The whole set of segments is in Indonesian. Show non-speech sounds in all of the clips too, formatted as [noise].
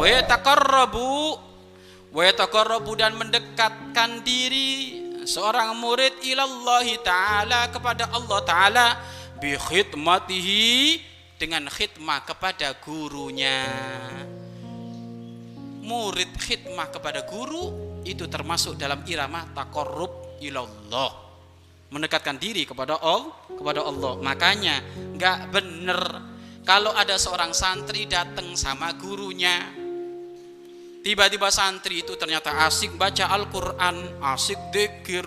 wa yataqarrabu dan mendekatkan diri seorang murid ilallahi taala kepada Allah taala bi khidmatihi dengan khidmah kepada gurunya. Murid khidmah kepada guru itu termasuk dalam irama taqarrub ilallah. Mendekatkan diri kepada Allah kepada Allah. Makanya nggak bener kalau ada seorang santri datang sama gurunya Tiba-tiba santri itu ternyata asik baca Al-Quran, asik dekir.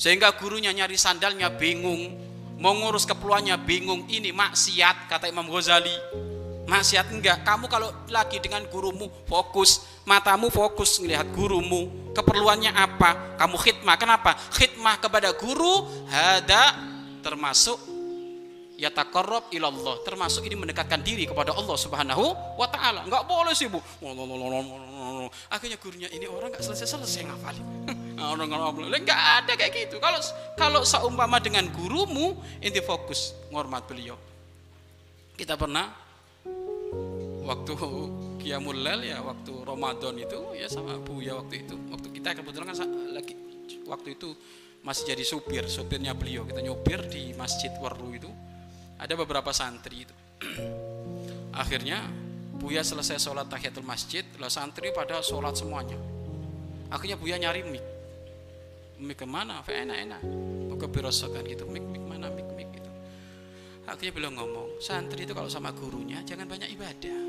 Sehingga gurunya nyari sandalnya bingung. Mau ngurus keperluannya bingung. Ini maksiat, kata Imam Ghazali. Maksiat enggak. Kamu kalau lagi dengan gurumu fokus. Matamu fokus melihat gurumu. Keperluannya apa? Kamu khidmah. Kenapa? Khidmah kepada guru. Hada termasuk ya takarrob ilallah. Termasuk ini mendekatkan diri kepada Allah subhanahu wa ta'ala. Nggak boleh sih bu. Akhirnya gurunya ini orang nggak selesai-selesai ngafalin. [laughs] Orang nggak ada kayak gitu. Kalau kalau seumpama dengan gurumu inti fokus ngormat beliau. Kita pernah waktu Qiyamul Lail ya waktu Ramadan itu ya sama Bu ya waktu itu. Waktu kita kebetulan kan lagi waktu itu masih jadi supir supirnya beliau. Kita nyopir di masjid Waru itu ada beberapa santri itu. [clears throat] Akhirnya Buya selesai sholat tahiyatul masjid lah santri pada sholat semuanya. Akhirnya Buya nyari mik. Mik ke mana? Enak enak buka birosakan gitu. Mik mik mana? Mik mik gitu. Akhirnya beliau ngomong santri itu kalau sama gurunya jangan banyak ibadah.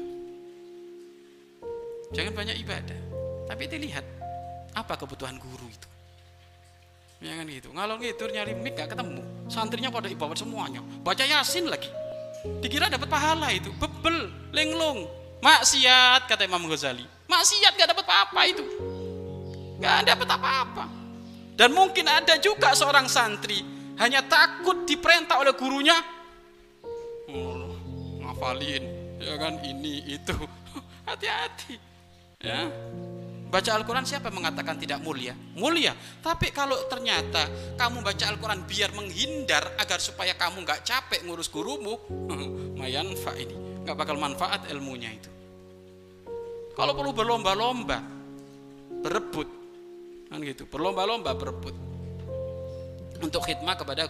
Jangan banyak ibadah. Tapi dilihat apa kebutuhan guru itu ya kan gitu. Ngalor gitu nyari mik gak ketemu. Santrinya pada ibadah semuanya. Baca yasin lagi. Dikira dapat pahala itu. Bebel lenglong maksiat kata Imam Ghazali. Maksiat gak dapat apa-apa itu. Gak dapat apa-apa. Dan mungkin ada juga seorang santri hanya takut diperintah oleh gurunya. Oh, ngafalin. Ya kan ini itu. [laughs] Hati-hati. Ya Baca Al-Quran siapa mengatakan tidak mulia? Mulia. Tapi kalau ternyata kamu baca Al-Quran biar menghindar agar supaya kamu nggak capek ngurus gurumu, [laughs] mayan fa ini nggak bakal manfaat ilmunya itu. Kalau perlu berlomba-lomba, berebut, kan gitu. Berlomba-lomba berebut untuk khidmah kepada